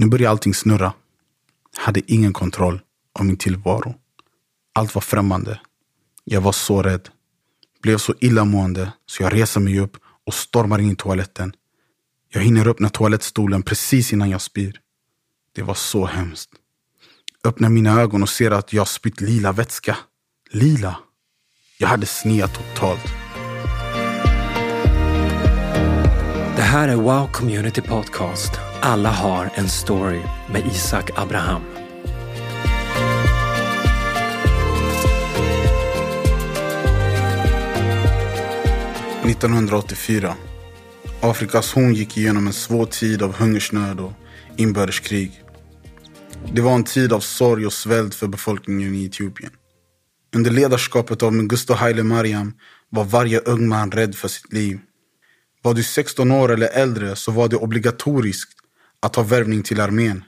Nu började allting snurra. Jag hade ingen kontroll av min tillvaro. Allt var främmande. Jag var så rädd. Blev så illamående så jag reser mig upp och stormar in i toaletten. Jag hinner öppna toalettstolen precis innan jag spyr. Det var så hemskt. Öppnar mina ögon och ser att jag spytt lila vätska. Lila. Jag hade sneat totalt. Det här är Wow Community Podcast. Alla har en story med Isak Abraham. –1984. Afrikas horn gick igenom en svår tid av hungersnöd och inbördeskrig. Det var en tid av sorg och svält för befolkningen i Etiopien. Under ledarskapet av Mengistu Haile Mariam var varje ung man rädd för sitt liv. Var du 16 år eller äldre så var det obligatoriskt att ha värvning till armén.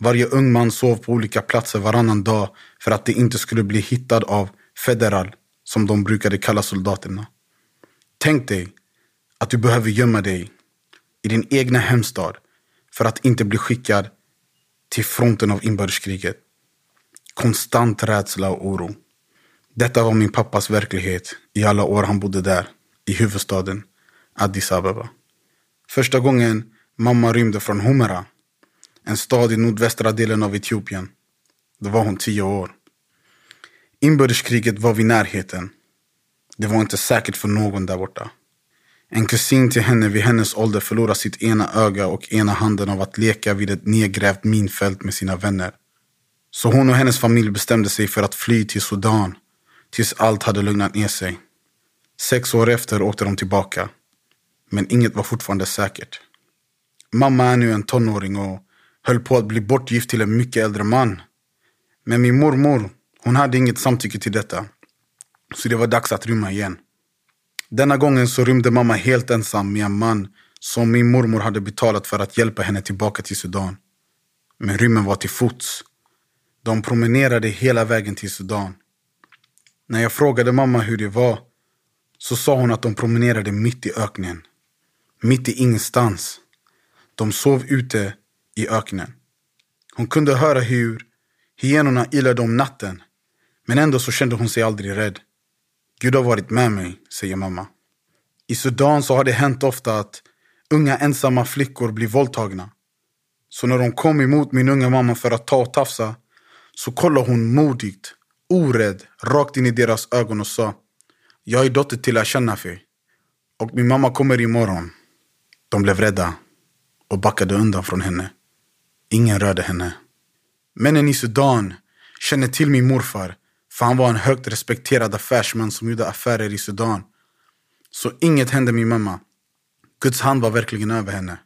Varje ung man sov på olika platser varannan dag för att de inte skulle bli hittad av federal, som de brukade kalla soldaterna. Tänk dig att du behöver gömma dig i din egna hemstad för att inte bli skickad till fronten av inbördeskriget. Konstant rädsla och oro. Detta var min pappas verklighet i alla år han bodde där, i huvudstaden Addis Abeba. Första gången mamma rymde från Humera, en stad i nordvästra delen av Etiopien. Då var hon tio år. Inbördeskriget var vid närheten. Det var inte säkert för någon där borta. En kusin till henne vid hennes ålder förlorade sitt ena öga och ena handen av att leka vid ett nedgrävt minfält med sina vänner. Så hon och hennes familj bestämde sig för att fly till Sudan tills allt hade lugnat ner sig. Sex år efter åkte de tillbaka. Men inget var fortfarande säkert. Mamma är nu en tonåring och höll på att bli bortgift till en mycket äldre man. Men min mormor, hon hade inget samtycke till detta. Så det var dags att rymma igen. Denna gången så rymde mamma helt ensam med en man som min mormor hade betalat för att hjälpa henne tillbaka till Sudan. Men rymmen var till fots. De promenerade hela vägen till Sudan. När jag frågade mamma hur det var så sa hon att de promenerade mitt i öknen. Mitt i ingenstans. De sov ute i öknen. Hon kunde höra hur hyenorna ylade om natten. Men ändå så kände hon sig aldrig rädd. Gud har varit med mig, säger mamma. I Sudan så har det hänt ofta att unga ensamma flickor blir våldtagna. Så när de kom emot min unga mamma för att ta och tafsa så kollade hon modigt, orädd, rakt in i deras ögon och sa Jag är dotter till Ashanafi och min mamma kommer imorgon. De blev rädda och backade undan från henne. Ingen rörde henne. Männen i Sudan känner till min morfar för han var en högt respekterad affärsman som gjorde affärer i Sudan. Så inget hände min mamma. Guds hand var verkligen över henne.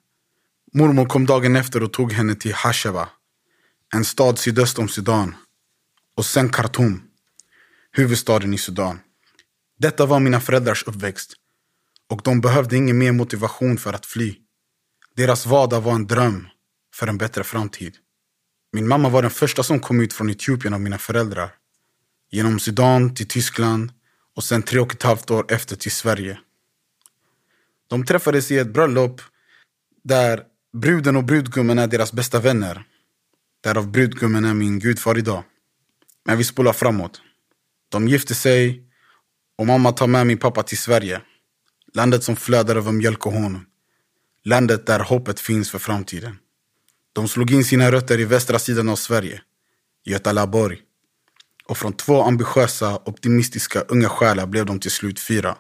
Mormor kom dagen efter och tog henne till Hasheva, en stad sydöst om Sudan. Och sen Khartoum, huvudstaden i Sudan. Detta var mina föräldrars uppväxt. Och de behövde ingen mer motivation för att fly. Deras vardag var en dröm för en bättre framtid. Min mamma var den första som kom ut från Etiopien av mina föräldrar. Genom Sudan till Tyskland och sen tre och ett halvt år efter till Sverige. De träffades i ett bröllop där bruden och brudgummen är deras bästa vänner. Därav brudgummen är min gudfar idag. Men vi spolar framåt. De gifte sig och mamma tar med min pappa till Sverige. Landet som flödar över mjölk och honung. Landet där hoppet finns för framtiden. De slog in sina rötter i västra sidan av Sverige, Götalaborg. Och från två ambitiösa, optimistiska unga själar blev de till slut fyra.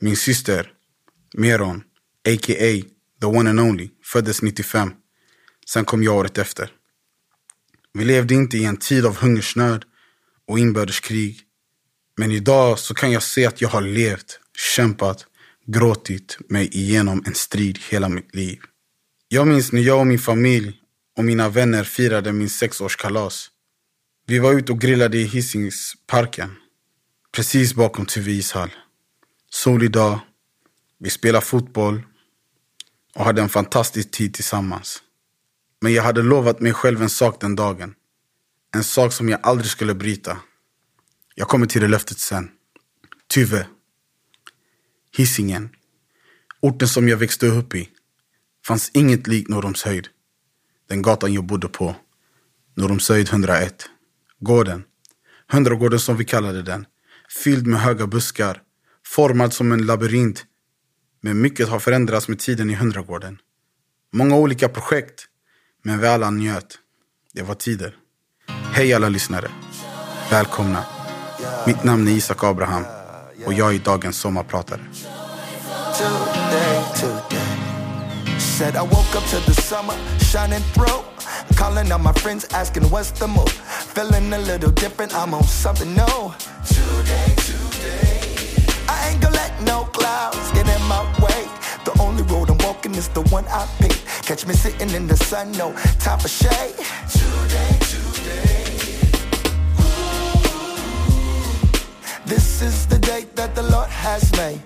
Min syster, Meron, a.k.a. the one and only, föddes 95. Sen kom jag året efter. Vi levde inte i en tid av hungersnöd och inbördeskrig. Men idag så kan jag se att jag har levt, kämpat, gråtit mig igenom en strid hela mitt liv. Jag minns när jag och min familj och mina vänner firade min sexårskalas. Vi var ute och grillade i Hisingsparken. Precis bakom TV ishall. Solig dag. Vi spelade fotboll och hade en fantastisk tid tillsammans. Men jag hade lovat mig själv en sak den dagen. En sak som jag aldrig skulle bryta. Jag kommer till det löftet sen. Tyve. Hisingen. Orten som jag växte upp i. Fanns inget likt Norrumshöjd. Den gatan jag bodde på. Norrumshöjd 101. Gården. Hundragården som vi kallade den. Fylld med höga buskar. Formad som en labyrint. Men mycket har förändrats med tiden i Hundragården. Många olika projekt. Men vi alla njöt. Det var tider. Hej alla lyssnare. Välkomna. Mitt namn är Isak Abraham och jag är dagens sommarpratare. today, today. Said I woke up to the summer shining through. Calling on my friends, asking what's the move. Feeling a little different, I'm on something new. Today, today. I ain't gonna let no clouds get in my way. The only road I'm walking is the one I picked. Catch me sitting in the sun, no time for shade. Today, today. This is the day that the Lord has made.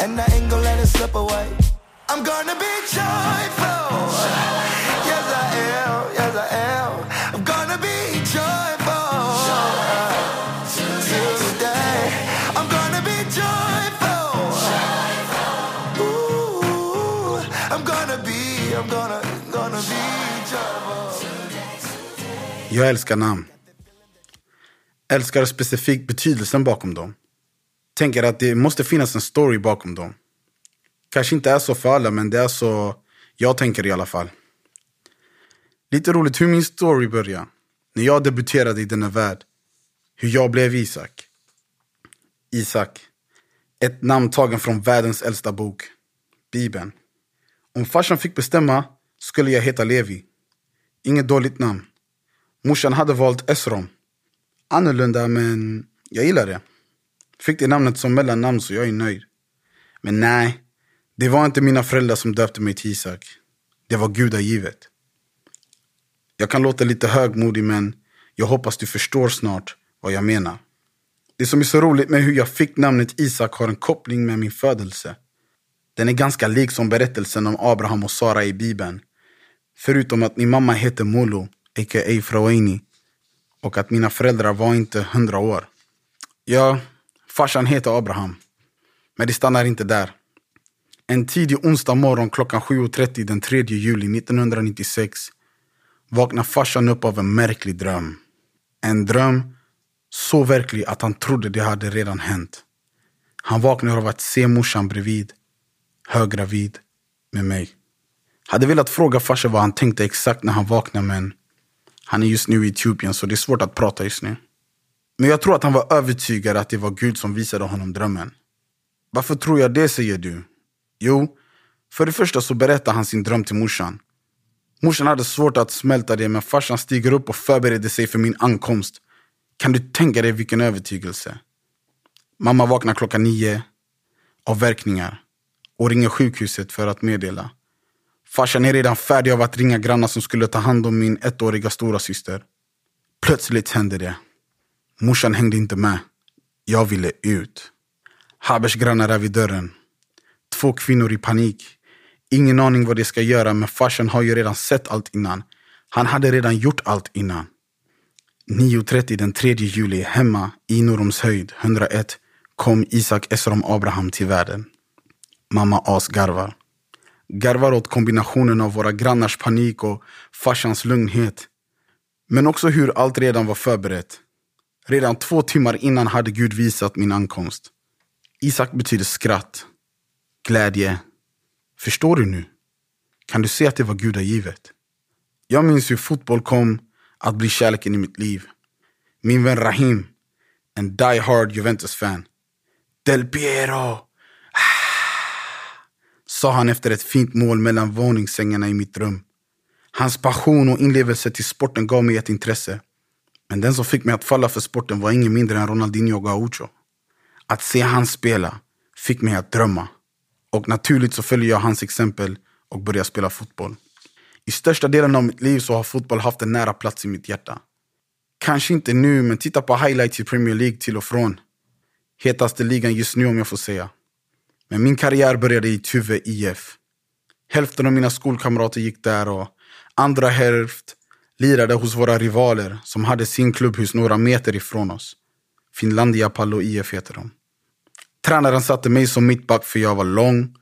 And I ain't gonna let it slip away. I'm gonna be joyful. Yes, I am. Yes, I am. I'm gonna be joyful. Today, I'm gonna be joyful. Ooh, I'm gonna be, I'm gonna, gonna be joyful. Jag älskar namn. Älskar specifikt betydelsen bakom dem. Tänker att det måste finnas en story bakom dem. Kanske inte är så för alla, men det är så jag tänker i alla fall. Lite roligt hur min story började. När jag debuterade i denna värld. Hur jag blev Isak. Isak. Ett namn tagen från världens äldsta bok. Bibeln. Om farsan fick bestämma skulle jag heta Levi. Inget dåligt namn. Morsan hade valt Esrom. Annorlunda, men jag gillar det. Fick det namnet som mellannamn så jag är nöjd. Men nej, det var inte mina föräldrar som döpte mig till Isak. Det var gudagivet. Jag kan låta lite högmodig men jag hoppas du förstår snart vad jag menar. Det som är så roligt med hur jag fick namnet Isak har en koppling med min födelse. Den är ganska lik som berättelsen om Abraham och Sara i Bibeln. Förutom att min mamma heter Molo, a.k.a. Frawaini, och att mina föräldrar var inte hundra år. Ja, farsan heter Abraham. Men det stannar inte där. En tidig onsdag morgon klockan 7.30 den 3 juli 1996 vaknar farsan upp av en märklig dröm. En dröm så verklig att han trodde det hade redan hänt. Han vaknar av att se morsan bredvid, höggravid, med mig. Hade velat fråga farsan vad han tänkte exakt när han vaknade men han är just nu i Etiopien så det är svårt att prata just nu. Men jag tror att han var övertygad att det var Gud som visade honom drömmen. Varför tror jag det säger du? Jo, för det första så berättar han sin dröm till morsan. Morsan hade svårt att smälta det men farsan stiger upp och förbereder sig för min ankomst. Kan du tänka dig vilken övertygelse? Mamma vaknar klockan nio av verkningar och ringer sjukhuset för att meddela. Farsan är redan färdig av att ringa grannar som skulle ta hand om min ettåriga stora syster. Plötsligt hände det. Morsan hängde inte med. Jag ville ut. Habers grannar är vid dörren. Två kvinnor i panik. Ingen aning vad de ska göra men farsan har ju redan sett allt innan. Han hade redan gjort allt innan. 9.30 den 3 juli hemma i Norrumshöjd 101 kom Isak Esrom Abraham till världen. Mamma asgarvar garvar. Åt kombinationen av våra grannars panik och farsans lugnhet. Men också hur allt redan var förberett. Redan två timmar innan hade Gud visat min ankomst. Isak betyder skratt, glädje. Förstår du nu? Kan du se att det var gudagivet? Jag minns hur fotboll kom att bli kärleken i mitt liv. Min vän Rahim, en die-hard Juventus-fan. Del Piero! Sa han efter ett fint mål mellan våningssängarna i mitt rum. Hans passion och inlevelse till sporten gav mig ett intresse. Men den som fick mig att falla för sporten var ingen mindre än Ronaldinho Gaucho. Att se han spela fick mig att drömma. Och naturligt så följer jag hans exempel och börjar spela fotboll. I största delen av mitt liv så har fotboll haft en nära plats i mitt hjärta. Kanske inte nu, men titta på highlights i Premier League till och från. Hetaste ligan just nu om jag får säga. Men min karriär började i Tuve IF. Hälften av mina skolkamrater gick där och andra hälft lirade hos våra rivaler som hade sin klubbhus några meter ifrån oss. Finlandia Pallo IF heter de. Tränaren satte mig som mittback för jag var lång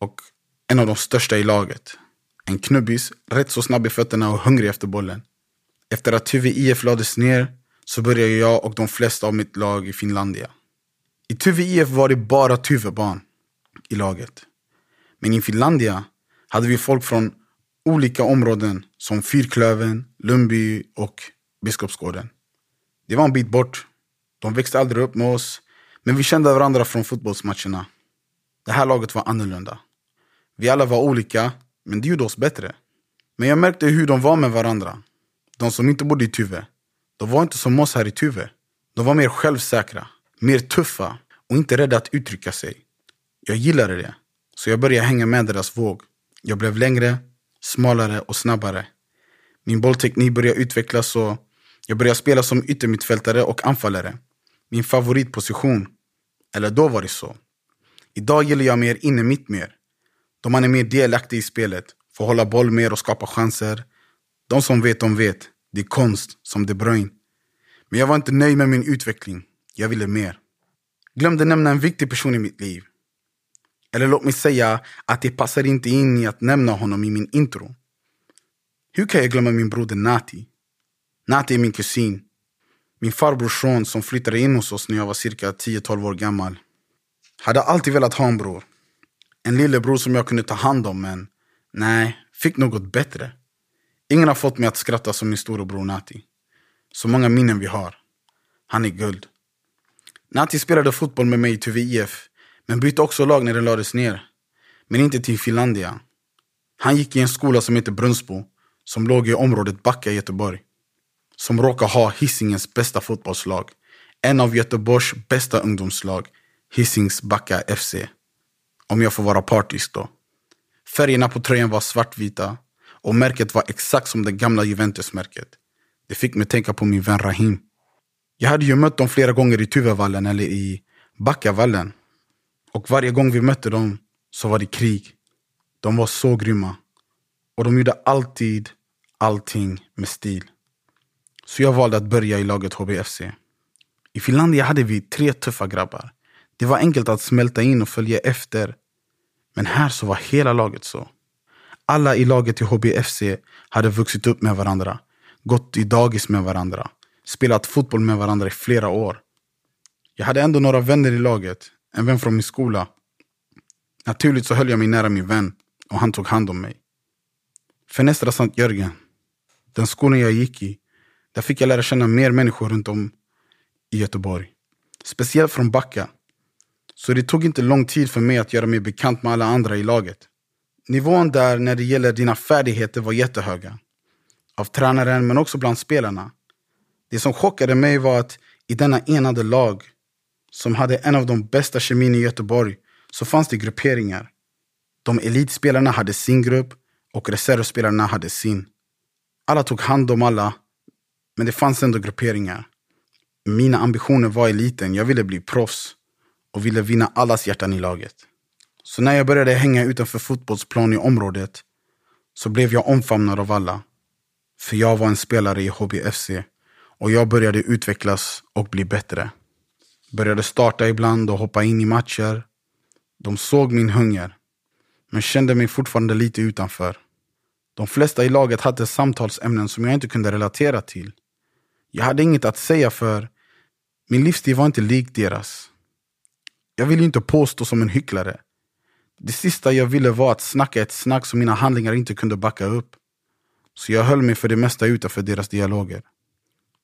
och en av de största i laget. En knubbis, rätt så snabb i fötterna och hungrig efter bollen. Efter att Tuve IF lades ner så började jag och de flesta av mitt lag i Finlandia. I Tuve IF var det bara Tuve-barn i laget. Men i Finlandia hade vi folk från olika områden som Fyrklöven, Lundby och Biskopsgården. Det var en bit bort. De växte aldrig upp med oss, men vi kände varandra från fotbollsmatcherna. Det här laget var annorlunda. Vi alla var olika, men det gjorde oss bättre. Men jag märkte hur de var med varandra. De som inte bodde i Tuve, de var inte som oss här i Tuve. De var mer självsäkra, mer tuffa och inte rädda att uttrycka sig. Jag gillade det, så jag började hänga med deras våg. Jag blev längre, smalare och snabbare. Min bollteknik började utvecklas och jag började spela som yttermittfältare och anfallare. Min favoritposition. Eller då var det så. Idag gillar jag mer inne mitt mer. Då man är mer delaktig i spelet, får hålla boll mer och skapa chanser. De som vet, de vet. Det är konst, som De Bruyne. Men jag var inte nöjd med min utveckling. Jag ville mer. Glömde nämna en viktig person i mitt liv. Eller låt mig säga att det passar inte in i att nämna honom i min intro. Hur kan jag glömma min broder Nati? Nati är min kusin. Min farbrors son som flyttade in hos oss när jag var cirka 10-12 år gammal. Hade alltid velat ha en bror. En lillebror som jag kunde ta hand om, men nej, fick något bättre. Ingen har fått mig att skratta som min storebror Nati. Så många minnen vi har. Han är guld. Nati spelade fotboll med mig i Tuve IF, men bytte också lag när det lades ner. Men inte till Finlandia. Han gick i en skola som heter Brunnsbo, som låg i området Backa i Göteborg. Som råkar ha Hisingens bästa fotbollslag. En av Göteborgs bästa ungdomslag, Hisings Backa FC. Om jag får vara partisk då. Färgerna på tröjan var svartvita och märket var exakt som det gamla Juventus-märket. Det fick mig tänka på min vän Rahim. Jag hade ju mött dem flera gånger i Tuvevallen eller i Backavallen. Och varje gång vi mötte dem så var det krig. De var så grymma. Och de gjorde alltid allting med stil. Så jag valde att börja i laget HBFC. I Finlandia hade vi tre tuffa grabbar. Det var enkelt att smälta in och följa efter. Men här så var hela laget så. Alla i laget i HBFC hade vuxit upp med varandra, gått i dagis med varandra, spelat fotboll med varandra i flera år. Jag hade ändå några vänner i laget, en vän från min skola. Naturligt så höll jag mig nära min vän och han tog hand om mig. Fenestra Sankt Jörgen, den skolan jag gick i, där fick jag lära känna mer människor runt om i Göteborg. Speciellt från Backa. Så det tog inte lång tid för mig att göra mig bekant med alla andra i laget. Nivån där när det gäller dina färdigheter var jättehöga. Av tränaren men också bland spelarna. Det som chockade mig var att i denna enade lag som hade en av de bästa kemin i Göteborg så fanns det grupperingar. De elitspelarna hade sin grupp och reservspelarna hade sin. Alla tog hand om alla, men det fanns ändå grupperingar. Mina ambitioner var eliten, jag ville bli proffs och ville vinna allas hjärtan i laget. Så när jag började hänga utanför fotbollsplan i området så blev jag omfamnad av alla. För jag var en spelare i HBFC och jag började utvecklas och bli bättre. Började starta ibland och hoppa in i matcher. De såg min hunger, men kände mig fortfarande lite utanför. De flesta i laget hade samtalsämnen som jag inte kunde relatera till. Jag hade inget att säga för min livsstil var inte lik deras. Jag ville inte påstå som en hycklare. Det sista jag ville var att snacka ett snack som mina handlingar inte kunde backa upp. Så jag höll mig för det mesta utanför deras dialoger.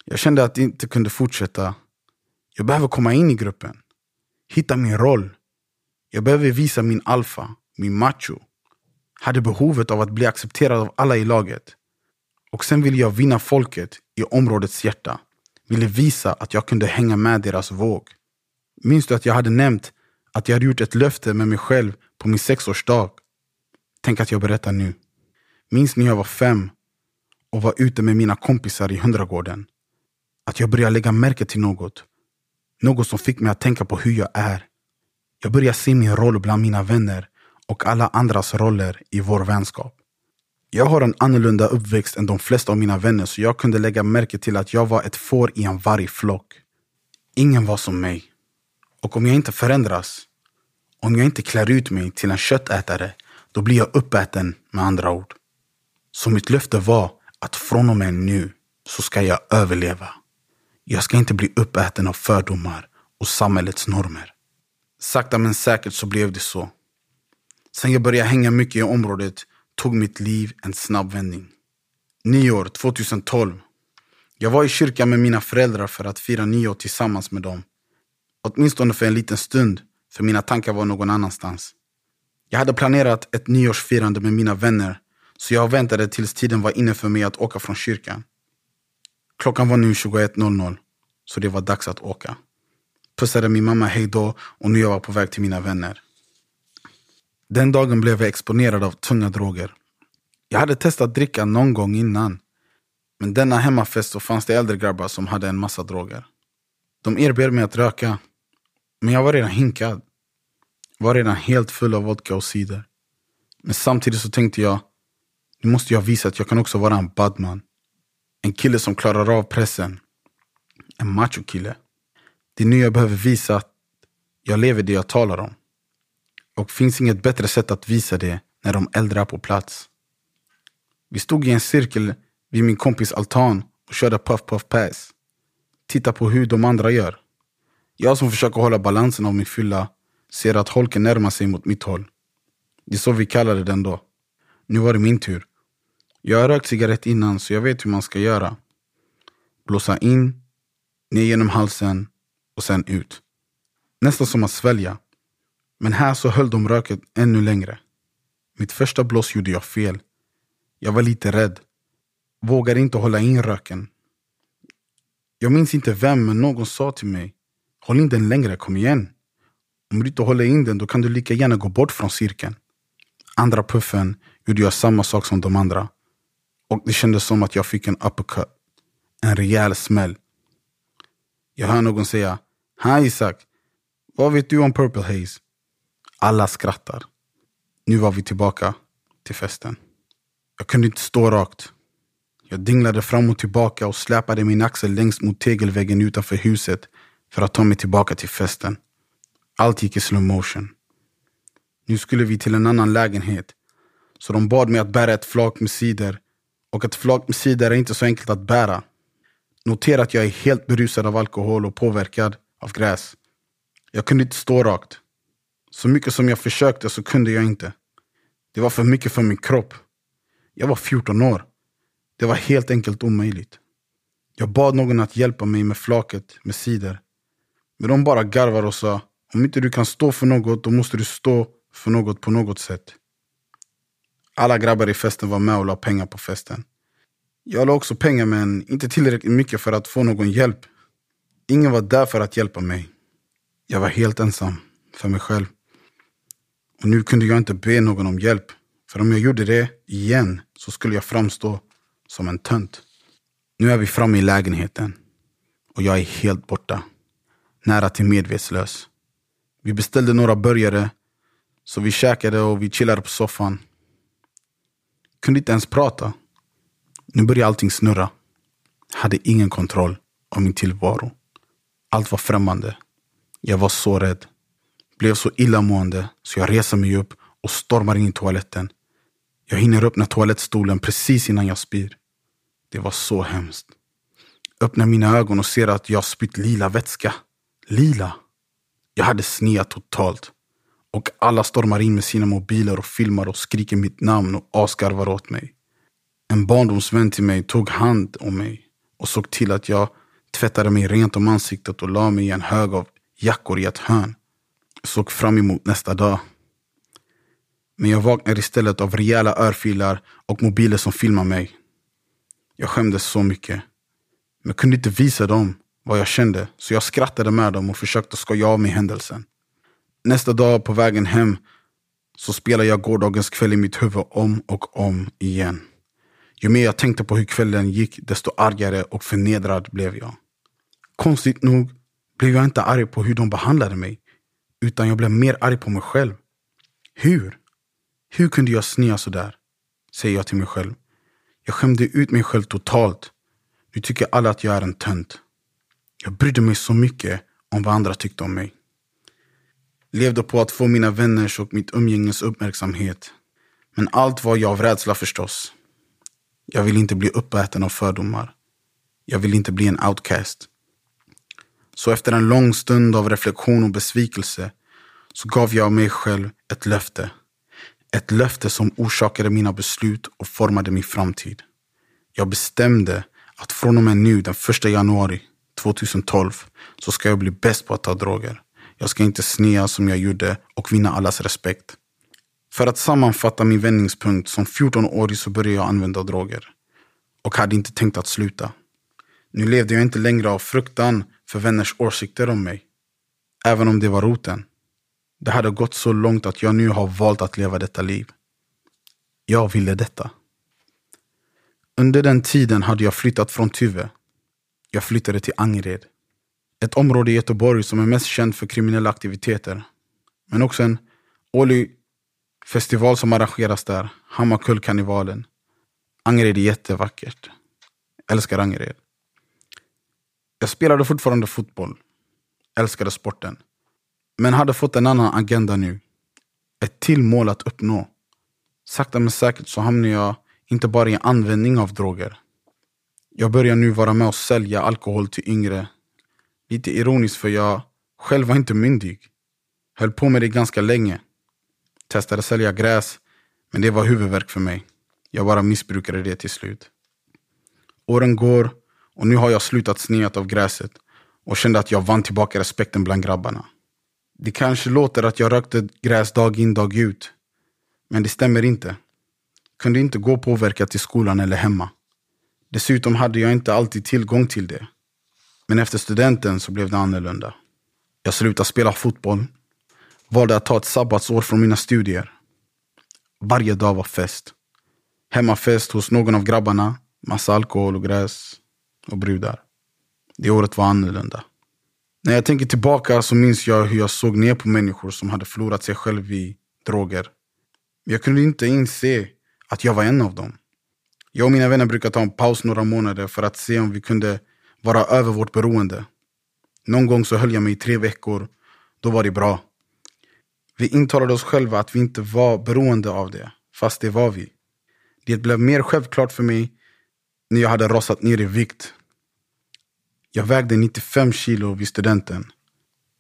Jag kände att det inte kunde fortsätta. Jag behöver komma in i gruppen. Hitta min roll. Jag behöver visa min alfa, min macho. Hade behovet av att bli accepterad av alla i laget. Och sen ville jag vinna folket i områdets hjärta. Ville visa att jag kunde hänga med deras våg. Minns du att jag hade nämnt att jag hade gjort ett löfte med mig själv på min sexårsdag? Tänk att jag berättar nu. Minns när jag var fem och var ute med mina kompisar i Hundragården. Att jag började lägga märke till något. Något som fick mig att tänka på hur jag är. Jag började se min roll bland mina vänner och alla andras roller i vår vänskap. Jag har en annorlunda uppväxt än de flesta av mina vänner så jag kunde lägga märke till att jag var ett får i en vargflock. Ingen var som mig. Och om jag inte förändras, om jag inte klär ut mig till en köttätare, då blir jag uppäten med andra ord. Så mitt löfte var att från och med nu så ska jag överleva. Jag ska inte bli uppäten av fördomar och samhällets normer. Sakta men säkert så blev det så. Sen jag började hänga mycket i området tog mitt liv en snabb vändning. Nyår 2012. Jag var i kyrkan med mina föräldrar för att fira nyår tillsammans med dem. Åtminstone för en liten stund, för mina tankar var någon annanstans. Jag hade planerat ett nyårsfirande med mina vänner, så jag väntade tills tiden var inne för mig att åka från kyrkan. Klockan var nu 21.00, så det var dags att åka. Pussade min mamma hej då och nu jag var på väg till mina vänner. Den dagen blev jag exponerad av tunga droger. Jag hade testat dricka någon gång innan. Men denna hemmafest så fanns det äldre grabbar som hade en massa droger. De erbjöd mig att röka. Men jag var redan hinkad. Var redan helt full av vodka och cider. Men samtidigt så tänkte jag, nu måste jag visa att jag kan också vara en badman. En kille som klarar av pressen. En machokille. Det är nu jag behöver visa att jag lever det jag talar om. Och finns inget bättre sätt att visa det när de äldre är på plats. Vi stod i en cirkel vid min kompis altan och körde puff puff pass. Titta på hur de andra gör. Jag som försöker hålla balansen av min fylla ser att holken närmar sig mot mitt håll. Det är så vi kallade den då. Nu var det min tur. Jag har rökt cigarett innan så jag vet hur man ska göra. Blåsa in, ner genom halsen och sen ut. Nästan som att svälja. Men här så höll de röket ännu längre. Mitt första blås gjorde jag fel. Jag var lite rädd. Vågade inte hålla in röken. Jag minns inte vem, men någon sa till mig Håll in den längre, kom igen. Om du inte håller in den, då kan du lika gärna gå bort från cirkeln. Andra puffen gjorde jag samma sak som de andra. Och det kändes som att jag fick en uppercut. En rejäl smäll. Jag hör någon säga Hi Isak, vad vet du om Purple Haze? Alla skrattar. Nu var vi tillbaka till festen. Jag kunde inte stå rakt. Jag dinglade fram och tillbaka och släpade min axel längst mot tegelväggen utanför huset för att ta mig tillbaka till festen. Allt gick i slow motion. Nu skulle vi till en annan lägenhet. Så de bad mig att bära ett flak med cider. Och ett flak med cider är inte så enkelt att bära. Notera att jag är helt berusad av alkohol och påverkad av gräs. Jag kunde inte stå rakt. Så mycket som jag försökte så kunde jag inte. Det var för mycket för min kropp. Jag var 14 år. Det var helt enkelt omöjligt. Jag bad någon att hjälpa mig med flaket med cider. Men de bara garvade och sa, om inte du kan stå för något, då måste du stå för något på något sätt. Alla grabbar i festen var med och la pengar på festen. Jag la också pengar men inte tillräckligt mycket för att få någon hjälp. Ingen var där för att hjälpa mig. Jag var helt ensam, för mig själv. Och nu kunde jag inte be någon om hjälp. För om jag gjorde det igen så skulle jag framstå som en tönt. Nu är vi framme i lägenheten. Och jag är helt borta. Nära till medvetslös. Vi beställde några burgare. Så vi käkade och vi chillade på soffan. Kunde inte ens prata. Nu började allting snurra. Hade ingen kontroll av min tillvaro. Allt var främmande. Jag var så rädd. Blev så illamående så jag reser mig upp och stormar in i toaletten. Jag hinner öppna toalettstolen precis innan jag spyr. Det var så hemskt. Öppnar mina ögon och ser att jag spytt lila vätska. Lila. Jag hade sneat totalt. Och alla stormar in med sina mobiler och filmar och skriker mitt namn och asgarvar åt mig. En barndomsvän till mig tog hand om mig och såg till att jag tvättade mig rent om ansiktet och la mig i en hög av jackor i ett hörn. Såg fram emot nästa dag. Men jag vaknade istället av rejäla örfilar och mobiler som filmade mig. Jag skämdes så mycket. Men kunde inte visa dem vad jag kände, så jag skrattade med dem och försökte skoja av mig händelsen. Nästa dag på vägen hem så spelade jag gårdagens kväll i mitt huvud om och om igen. Ju mer jag tänkte på hur kvällen gick, desto argare och förnedrad blev jag. Konstigt nog blev jag inte arg på hur de behandlade mig, utan jag blev mer arg på mig själv. Hur? Hur kunde jag snea sådär? Säger jag till mig själv. Jag skämde ut mig själv totalt. Nu tycker alla att jag är en tönt. Jag brydde mig så mycket om vad andra tyckte om mig. Levde på att få mina vänners och mitt umgänges uppmärksamhet. Men allt var jag av rädsla förstås. Jag vill inte bli uppäten av fördomar. Jag vill inte bli en outcast. Så efter en lång stund av reflektion och besvikelse så gav jag mig själv ett löfte. Ett löfte som orsakade mina beslut och formade min framtid. Jag bestämde att från och med nu, den första januari 2012, så ska jag bli bäst på att ta droger. Jag ska inte snea som jag gjorde och vinna allas respekt. För att sammanfatta min vändningspunkt, som 14-årig så började jag använda droger. Och hade inte tänkt att sluta. Nu levde jag inte längre av fruktan för vänners åsikter om mig. Även om det var roten. Det hade gått så långt att jag nu har valt att leva detta liv. Jag ville detta. Under den tiden hade jag flyttat från Tuve. Jag flyttade till Angered. Ett område i Göteborg som är mest känt för kriminella aktiviteter. Men också en årlig festival som arrangeras där. Hammarkullkarnevalen. Angered är jättevackert. älskar Angered. Jag spelade fortfarande fotboll. Älskade sporten. Men hade fått en annan agenda nu. Ett till mål att uppnå. Sakta men säkert så hamnar jag inte bara i användning av droger. Jag börjar nu vara med och sälja alkohol till yngre. Lite ironiskt för jag själv var inte myndig. Höll på med det ganska länge. Testade sälja gräs, men det var huvudvärk för mig. Jag bara missbrukade det till slut. Åren går och nu har jag slutat sneat av gräset och kände att jag vann tillbaka respekten bland grabbarna. Det kanske låter att jag rökte gräs dag in dag ut. Men det stämmer inte. Kunde inte gå påverkat till skolan eller hemma. Dessutom hade jag inte alltid tillgång till det. Men efter studenten så blev det annorlunda. Jag slutade spela fotboll. Valde att ta ett sabbatsår från mina studier. Varje dag var fest. Hemmafest hos någon av grabbarna. Massa alkohol och gräs och brudar. Det året var annorlunda. När jag tänker tillbaka så minns jag hur jag såg ner på människor som hade förlorat sig själv i droger. Jag kunde inte inse att jag var en av dem. Jag och mina vänner brukade ta en paus några månader för att se om vi kunde vara över vårt beroende. Någon gång så höll jag mig i tre veckor. Då var det bra. Vi intalade oss själva att vi inte var beroende av det, fast det var vi. Det blev mer självklart för mig när jag hade rasat ner i vikt. Jag vägde 95 kilo vid studenten.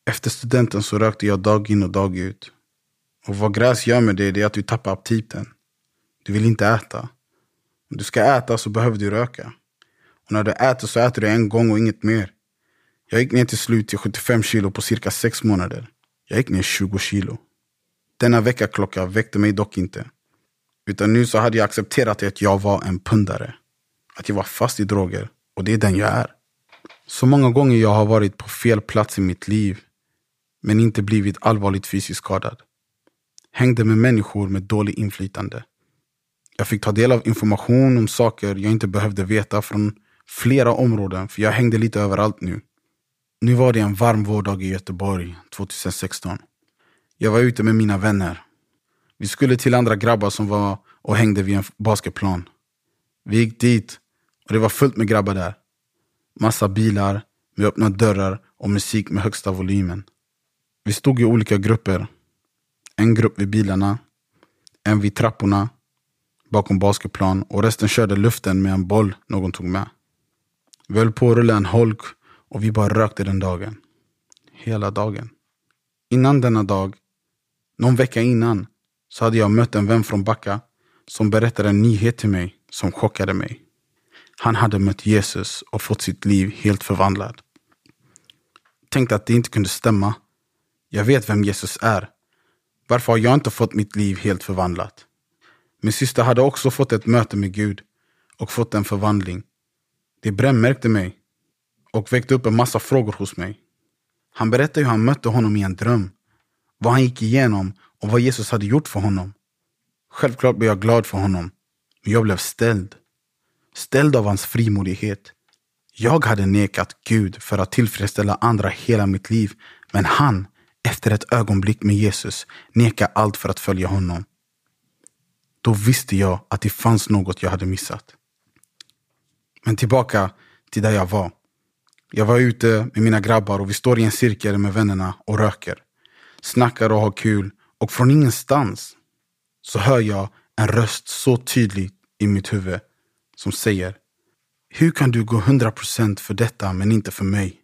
Efter studenten så rökte jag dag in och dag ut. Och vad gräs gör med det, det är att du tappar aptiten. Du vill inte äta. Om du ska äta så behöver du röka. När du äter så äter du en gång och inget mer. Jag gick ner till slut till 75 kilo på cirka 6 månader. Jag gick ner 20 kilo. Denna veckaklocka väckte mig dock inte. Utan nu så hade jag accepterat att jag var en pundare. Att jag var fast i droger. Och det är den jag är. Så många gånger jag har varit på fel plats i mitt liv. Men inte blivit allvarligt fysiskt skadad. Hängde med människor med dåligt inflytande. Jag fick ta del av information om saker jag inte behövde veta från flera områden, för jag hängde lite överallt nu. Nu var det en varm vårdag i Göteborg 2016. Jag var ute med mina vänner. Vi skulle till andra grabbar som var och hängde vid en basketplan. Vi gick dit och det var fullt med grabbar där. Massa bilar med öppna dörrar och musik med högsta volymen. Vi stod i olika grupper. En grupp vid bilarna, en vid trapporna bakom basketplan och resten körde luften med en boll någon tog med. Vi höll på att rulla en holk och vi bara rökte den dagen. Hela dagen. Innan denna dag, någon vecka innan, så hade jag mött en vän från Backa som berättade en nyhet till mig som chockade mig. Han hade mött Jesus och fått sitt liv helt förvandlat. Tänkte att det inte kunde stämma. Jag vet vem Jesus är. Varför har jag inte fått mitt liv helt förvandlat? Min syster hade också fått ett möte med Gud och fått en förvandling. Det brännmärkte mig och väckte upp en massa frågor hos mig. Han berättade hur han mötte honom i en dröm, vad han gick igenom och vad Jesus hade gjort för honom. Självklart blev jag glad för honom, men jag blev ställd. Ställd av hans frimodighet. Jag hade nekat Gud för att tillfredsställa andra hela mitt liv, men han, efter ett ögonblick med Jesus, nekade allt för att följa honom. Då visste jag att det fanns något jag hade missat. Men tillbaka till där jag var. Jag var ute med mina grabbar och vi står i en cirkel med vännerna och röker. Snackar och har kul och från ingenstans så hör jag en röst så tydligt i mitt huvud som säger Hur kan du gå 100% för detta men inte för mig?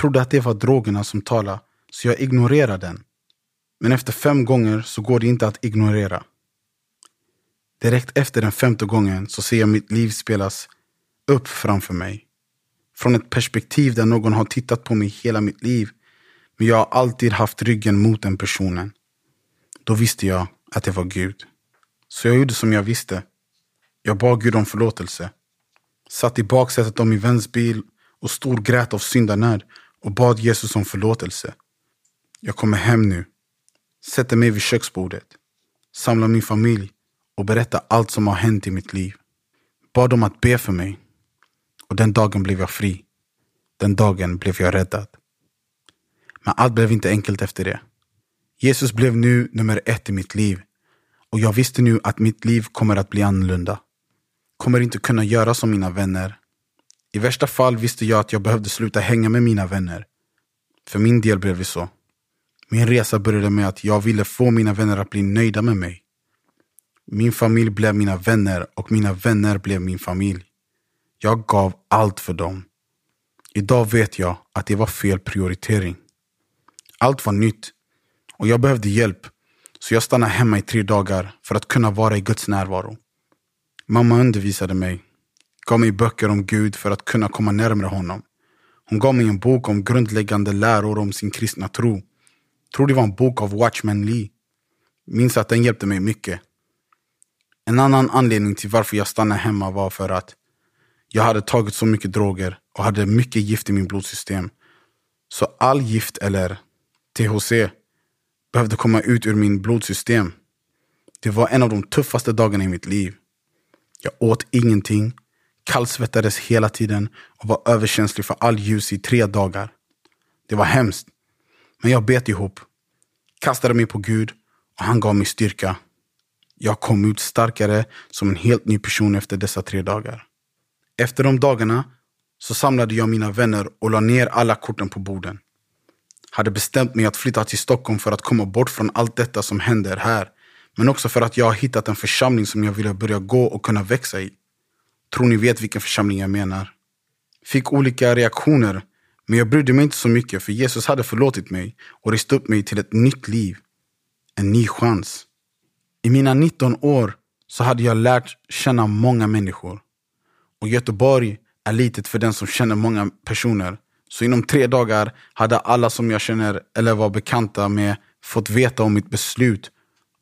Trodde att det var drogerna som talade, så jag ignorerade den. Men efter fem gånger så går det inte att ignorera. Direkt efter den femte gången så ser jag mitt liv spelas upp framför mig. Från ett perspektiv där någon har tittat på mig hela mitt liv. Men jag har alltid haft ryggen mot den personen. Då visste jag att det var Gud. Så jag gjorde som jag visste. Jag bad Gud om förlåtelse. Satt i baksätet av min väns bil och storgrät av syndanöd och bad Jesus om förlåtelse. Jag kommer hem nu, sätter mig vid köksbordet, samlar min familj och berättar allt som har hänt i mitt liv. Bad dem att be för mig. Och den dagen blev jag fri. Den dagen blev jag räddad. Men allt blev inte enkelt efter det. Jesus blev nu nummer ett i mitt liv. Och jag visste nu att mitt liv kommer att bli annorlunda. Kommer inte kunna göra som mina vänner. I värsta fall visste jag att jag behövde sluta hänga med mina vänner. För min del blev det så. Min resa började med att jag ville få mina vänner att bli nöjda med mig. Min familj blev mina vänner och mina vänner blev min familj. Jag gav allt för dem. Idag vet jag att det var fel prioritering. Allt var nytt och jag behövde hjälp. Så jag stannade hemma i tre dagar för att kunna vara i Guds närvaro. Mamma undervisade mig, gav mig böcker om Gud för att kunna komma närmare honom. Hon gav mig en bok om grundläggande läror om sin kristna tro. Tror det var en bok av Watchman Lee. Minns att den hjälpte mig mycket. En annan anledning till varför jag stannade hemma var för att jag hade tagit så mycket droger och hade mycket gift i min blodsystem. Så all gift, eller THC, behövde komma ut ur min blodsystem. Det var en av de tuffaste dagarna i mitt liv. Jag åt ingenting, kallsvettades hela tiden och var överkänslig för all ljus i tre dagar. Det var hemskt. Men jag bet ihop, kastade mig på Gud och han gav mig styrka. Jag kom ut starkare som en helt ny person efter dessa tre dagar. Efter de dagarna så samlade jag mina vänner och la ner alla korten på borden. Hade bestämt mig att flytta till Stockholm för att komma bort från allt detta som händer här. Men också för att jag har hittat en församling som jag ville börja gå och kunna växa i. Tror ni vet vilken församling jag menar? Fick olika reaktioner, men jag brydde mig inte så mycket för Jesus hade förlåtit mig och rest upp mig till ett nytt liv. En ny chans. I mina 19 år så hade jag lärt känna många människor. Och Göteborg är litet för den som känner många personer. Så inom tre dagar hade alla som jag känner eller var bekanta med fått veta om mitt beslut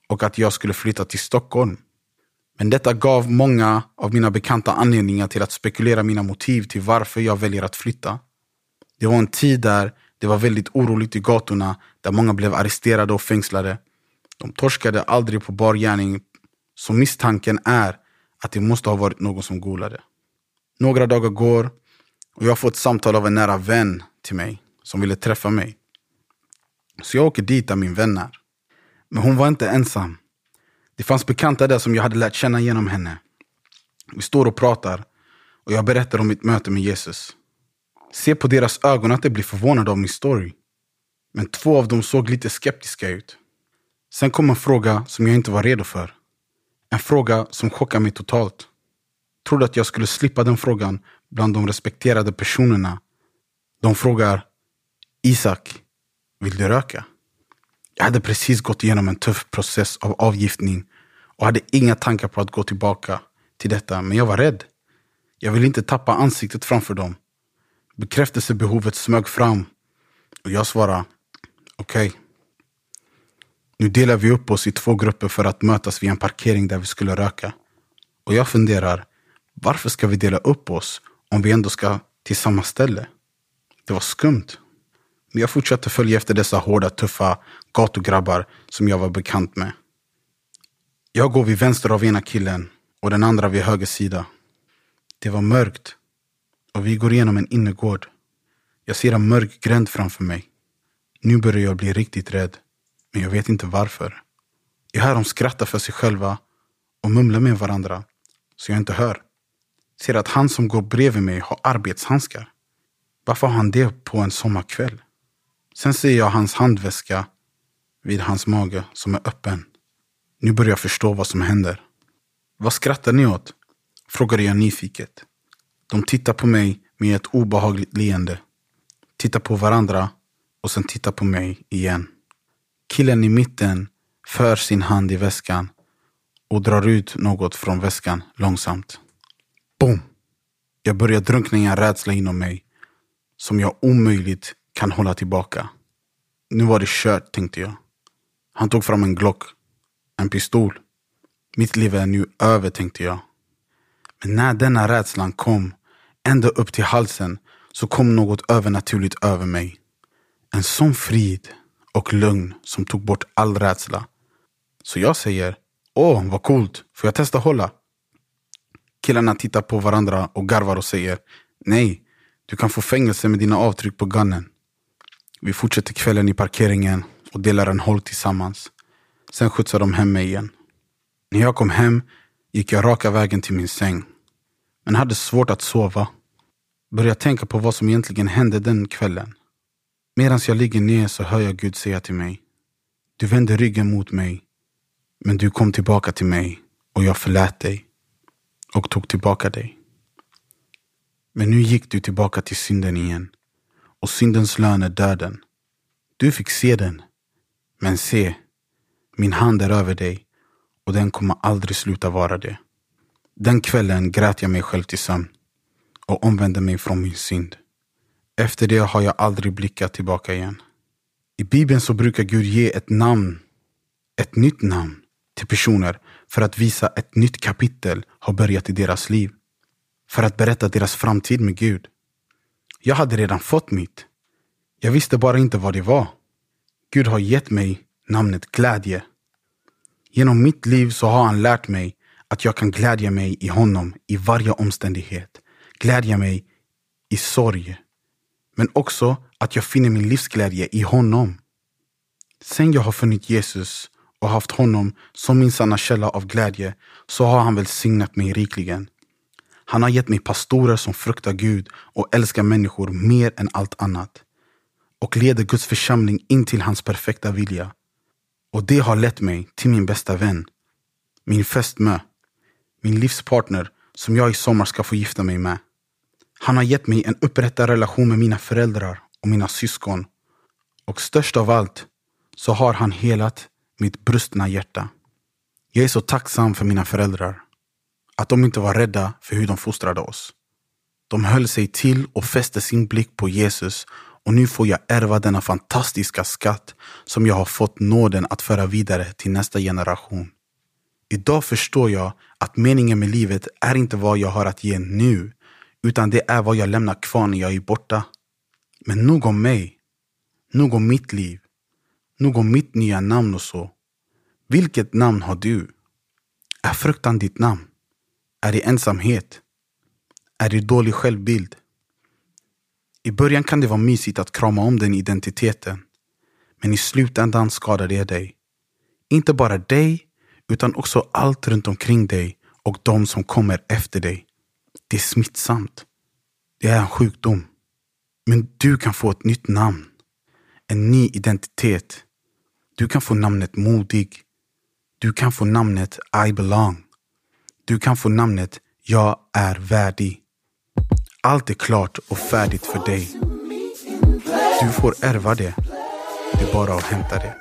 och att jag skulle flytta till Stockholm. Men detta gav många av mina bekanta anledningar till att spekulera mina motiv till varför jag väljer att flytta. Det var en tid där det var väldigt oroligt i gatorna, där många blev arresterade och fängslade. De torskade aldrig på bar gärning, så misstanken är att det måste ha varit någon som golade. Några dagar går och jag får ett samtal av en nära vän till mig som ville träffa mig. Så jag åker dit där min vän är. Men hon var inte ensam. Det fanns bekanta där som jag hade lärt känna genom henne. Vi står och pratar och jag berättar om mitt möte med Jesus. Se på deras ögon att de blir förvånade av min story. Men två av dem såg lite skeptiska ut. Sen kom en fråga som jag inte var redo för. En fråga som chockade mig totalt. Trodde att jag skulle slippa den frågan bland de respekterade personerna. De frågar Isak, vill du röka? Jag hade precis gått igenom en tuff process av avgiftning och hade inga tankar på att gå tillbaka till detta, men jag var rädd. Jag ville inte tappa ansiktet framför dem. Bekräftelsebehovet smög fram och jag svarade okej. Okay. Nu delar vi upp oss i två grupper för att mötas vid en parkering där vi skulle röka. Och jag funderar, varför ska vi dela upp oss om vi ändå ska till samma ställe? Det var skumt. Men jag fortsatte följa efter dessa hårda, tuffa gatugrabbar som jag var bekant med. Jag går vid vänster av ena killen och den andra vid höger sida. Det var mörkt och vi går igenom en innergård. Jag ser en mörk gränd framför mig. Nu börjar jag bli riktigt rädd, men jag vet inte varför. Jag hör dem skratta för sig själva och mumla med varandra, så jag inte hör. Ser att han som går bredvid mig har arbetshandskar. Varför har han det på en sommarkväll? Sen ser jag hans handväska vid hans mage som är öppen. Nu börjar jag förstå vad som händer. Vad skrattar ni åt? Frågade jag nyfiket. De tittar på mig med ett obehagligt leende. Tittar på varandra och sen tittar på mig igen. Killen i mitten för sin hand i väskan och drar ut något från väskan långsamt. Boom! Jag börjar drunkna i en rädsla inom mig som jag omöjligt kan hålla tillbaka. Nu var det kört, tänkte jag. Han tog fram en Glock, en pistol. Mitt liv är nu över, tänkte jag. Men när denna rädslan kom, ända upp till halsen, så kom något övernaturligt över mig. En sån frid och lugn som tog bort all rädsla. Så jag säger, åh vad coolt, får jag testa hålla? Killarna tittar på varandra och garvar och säger, nej, du kan få fängelse med dina avtryck på gunnen. Vi fortsätter kvällen i parkeringen och delar en håll tillsammans. Sen skjutsar de hem mig igen. När jag kom hem gick jag raka vägen till min säng. Men hade svårt att sova. Började tänka på vad som egentligen hände den kvällen. Medan jag ligger ner så hör jag Gud säga till mig. Du vände ryggen mot mig. Men du kom tillbaka till mig och jag förlät dig. Och tog tillbaka dig. Men nu gick du tillbaka till synden igen. Och syndens lön är döden. Du fick se den. Men se, min hand är över dig och den kommer aldrig sluta vara det. Den kvällen grät jag mig själv till sömn och omvände mig från min synd. Efter det har jag aldrig blickat tillbaka igen. I Bibeln så brukar Gud ge ett namn, ett nytt namn till personer för att visa ett nytt kapitel har börjat i deras liv. För att berätta deras framtid med Gud. Jag hade redan fått mitt. Jag visste bara inte vad det var. Gud har gett mig namnet glädje. Genom mitt liv så har han lärt mig att jag kan glädja mig i honom i varje omständighet. Glädja mig i sorg. Men också att jag finner min livsglädje i honom. Sen jag har funnit Jesus och haft honom som min sanna källa av glädje så har han välsignat mig rikligen. Han har gett mig pastorer som fruktar Gud och älskar människor mer än allt annat och leder Guds församling in till hans perfekta vilja. Och det har lett mig till min bästa vän, min fästmö, min livspartner som jag i sommar ska få gifta mig med. Han har gett mig en upprättad relation med mina föräldrar och mina syskon. Och störst av allt så har han helat mitt brustna hjärta. Jag är så tacksam för mina föräldrar. Att de inte var rädda för hur de fostrade oss. De höll sig till och fäste sin blick på Jesus och nu får jag ärva denna fantastiska skatt som jag har fått nåden att föra vidare till nästa generation. Idag förstår jag att meningen med livet är inte vad jag har att ge nu, utan det är vad jag lämnar kvar när jag är borta. Men nog om mig. Nog om mitt liv. Nog om mitt nya namn och så. Vilket namn har du? Är fruktan ditt namn? Är det ensamhet? Är det dålig självbild? I början kan det vara mysigt att krama om den identiteten. Men i slutändan skadar det dig. Inte bara dig, utan också allt runt omkring dig och de som kommer efter dig. Det är smittsamt. Det är en sjukdom. Men du kan få ett nytt namn. En ny identitet. Du kan få namnet modig. Du kan få namnet I belong. Du kan få namnet Jag är värdig. Allt är klart och färdigt för dig. Du får ärva det. Det är bara att hämta det.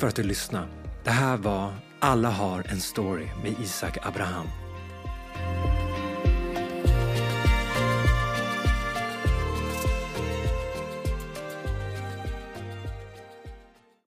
För att du lyssnade. Det här var Alla har en story med Isak Abraham.